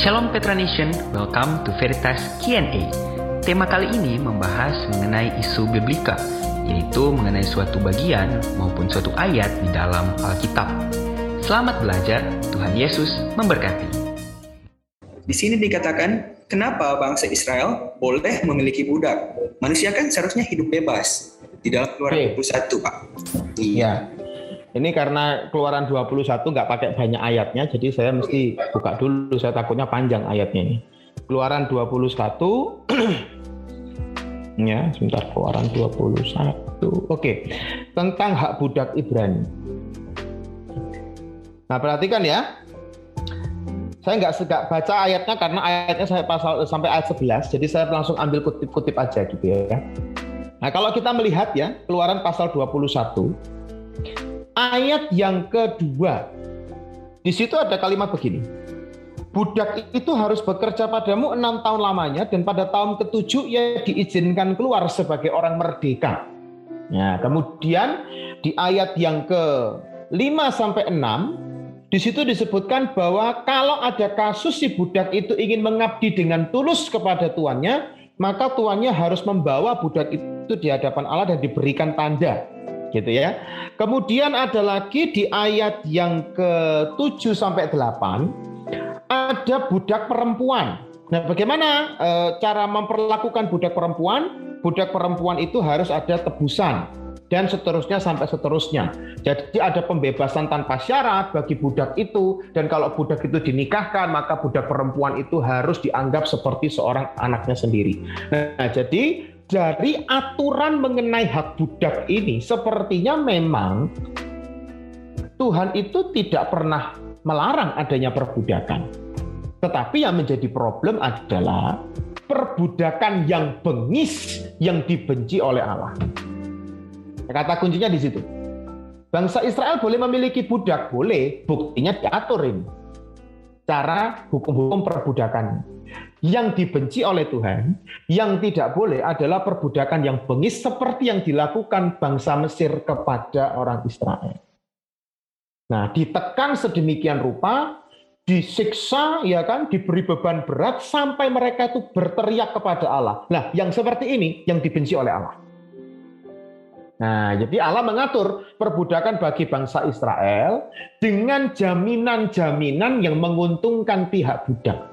Shalom Petra Nation, welcome to Veritas Q&A. Tema kali ini membahas mengenai isu biblika, yaitu mengenai suatu bagian maupun suatu ayat di dalam Alkitab. Selamat belajar, Tuhan Yesus memberkati. Di sini dikatakan, kenapa bangsa Israel boleh memiliki budak? Manusia kan seharusnya hidup bebas. Di dalam Keluaran 21, Pak. Iya. Ini karena keluaran 21 nggak pakai banyak ayatnya, jadi saya mesti buka dulu, saya takutnya panjang ayatnya ini. Keluaran 21, ya sebentar, keluaran 21. Oke, tentang hak budak Ibrani. Nah perhatikan ya, saya nggak segak baca ayatnya karena ayatnya saya pasal sampai ayat 11, jadi saya langsung ambil kutip-kutip aja gitu ya. Nah kalau kita melihat ya, keluaran pasal 21, ayat yang kedua, di situ ada kalimat begini. Budak itu harus bekerja padamu enam tahun lamanya dan pada tahun ketujuh ia diizinkan keluar sebagai orang merdeka. Nah, kemudian di ayat yang ke 5 sampai 6 di situ disebutkan bahwa kalau ada kasus si budak itu ingin mengabdi dengan tulus kepada tuannya, maka tuannya harus membawa budak itu di hadapan Allah dan diberikan tanda gitu ya. Kemudian ada lagi di ayat yang ke-7 sampai 8 ada budak perempuan. Nah, bagaimana e, cara memperlakukan budak perempuan? Budak perempuan itu harus ada tebusan dan seterusnya sampai seterusnya. Jadi ada pembebasan tanpa syarat bagi budak itu dan kalau budak itu dinikahkan maka budak perempuan itu harus dianggap seperti seorang anaknya sendiri. Nah, jadi dari aturan mengenai hak budak ini sepertinya memang Tuhan itu tidak pernah melarang adanya perbudakan. Tetapi yang menjadi problem adalah perbudakan yang bengis yang dibenci oleh Allah. Kata kuncinya di situ. Bangsa Israel boleh memiliki budak, boleh. Buktinya diaturin. Cara hukum-hukum perbudakan yang dibenci oleh Tuhan, yang tidak boleh adalah perbudakan yang bengis seperti yang dilakukan bangsa Mesir kepada orang Israel. Nah, ditekan sedemikian rupa, disiksa, ya kan, diberi beban berat sampai mereka itu berteriak kepada Allah. Nah, yang seperti ini yang dibenci oleh Allah. Nah, jadi Allah mengatur perbudakan bagi bangsa Israel dengan jaminan-jaminan yang menguntungkan pihak budak.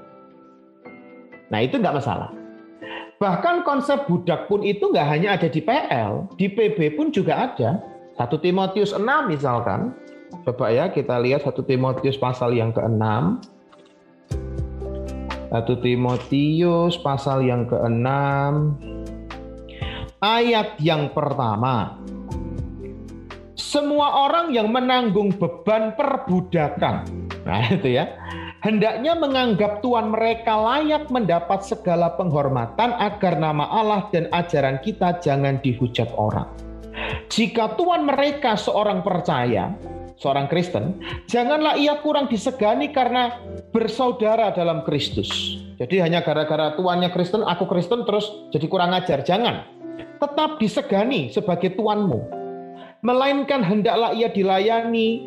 Nah itu nggak masalah. Bahkan konsep budak pun itu nggak hanya ada di PL, di PB pun juga ada. 1 Timotius 6 misalkan, coba ya kita lihat 1 Timotius pasal yang ke-6. 1 Timotius pasal yang ke-6 ayat yang pertama. Semua orang yang menanggung beban perbudakan. Nah, itu ya hendaknya menganggap Tuhan mereka layak mendapat segala penghormatan agar nama Allah dan ajaran kita jangan dihujat orang. Jika Tuhan mereka seorang percaya, seorang Kristen, janganlah ia kurang disegani karena bersaudara dalam Kristus. Jadi hanya gara-gara tuannya Kristen, aku Kristen terus jadi kurang ajar. Jangan. Tetap disegani sebagai tuanmu. Melainkan hendaklah ia dilayani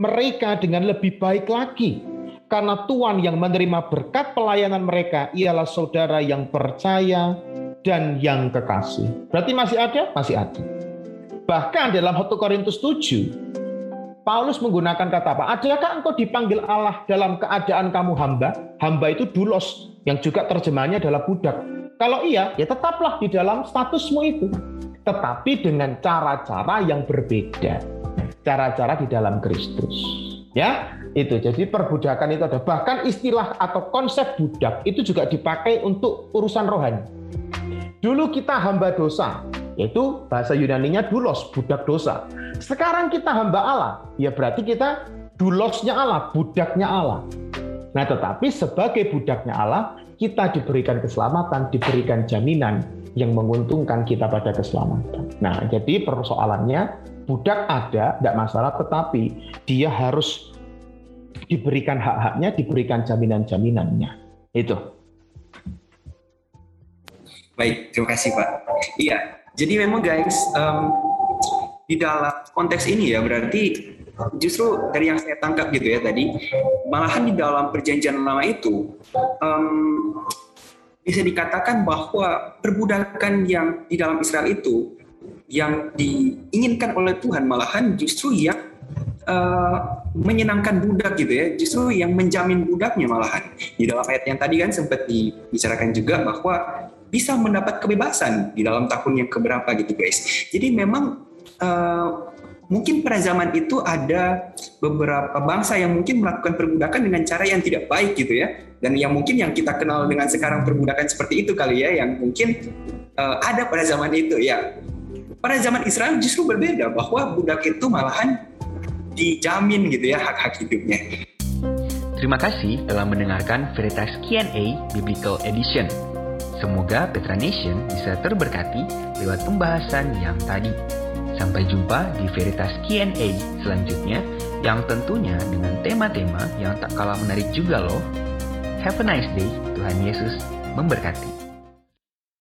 mereka dengan lebih baik lagi karena Tuhan yang menerima berkat pelayanan mereka ialah saudara yang percaya dan yang kekasih. Berarti masih ada? Masih ada. Bahkan dalam 1 Korintus 7, Paulus menggunakan kata apa? Adakah engkau dipanggil Allah dalam keadaan kamu hamba? Hamba itu dulos, yang juga terjemahnya adalah budak. Kalau iya, ya tetaplah di dalam statusmu itu. Tetapi dengan cara-cara yang berbeda. Cara-cara di dalam Kristus. Ya, itu jadi perbudakan itu ada bahkan istilah atau konsep budak itu juga dipakai untuk urusan rohani dulu kita hamba dosa yaitu bahasa Yunaninya dulos budak dosa sekarang kita hamba Allah ya berarti kita dulosnya Allah budaknya Allah nah tetapi sebagai budaknya Allah kita diberikan keselamatan diberikan jaminan yang menguntungkan kita pada keselamatan nah jadi persoalannya budak ada tidak masalah tetapi dia harus diberikan hak-haknya, diberikan jaminan-jaminannya. Itu. Baik, terima kasih Pak. Iya, jadi memang guys, um, di dalam konteks ini ya berarti justru dari yang saya tangkap gitu ya tadi, malahan di dalam perjanjian lama itu um, bisa dikatakan bahwa perbudakan yang di dalam Israel itu yang diinginkan oleh Tuhan malahan justru yang uh, menyenangkan budak gitu ya, justru yang menjamin budaknya malahan. Di dalam ayat yang tadi kan sempat dibicarakan juga bahwa bisa mendapat kebebasan di dalam tahun yang keberapa gitu guys. Jadi memang uh, mungkin pada zaman itu ada beberapa bangsa yang mungkin melakukan perbudakan dengan cara yang tidak baik gitu ya dan yang mungkin yang kita kenal dengan sekarang perbudakan seperti itu kali ya yang mungkin uh, ada pada zaman itu ya pada zaman Israel justru berbeda bahwa budak itu malahan dijamin gitu ya hak-hak hidupnya Terima kasih telah mendengarkan Veritas Q&A Biblical Edition. Semoga Petra Nation bisa terberkati lewat pembahasan yang tadi. Sampai jumpa di Veritas Q&A selanjutnya yang tentunya dengan tema-tema yang tak kalah menarik juga loh. Have a nice day. Tuhan Yesus memberkati.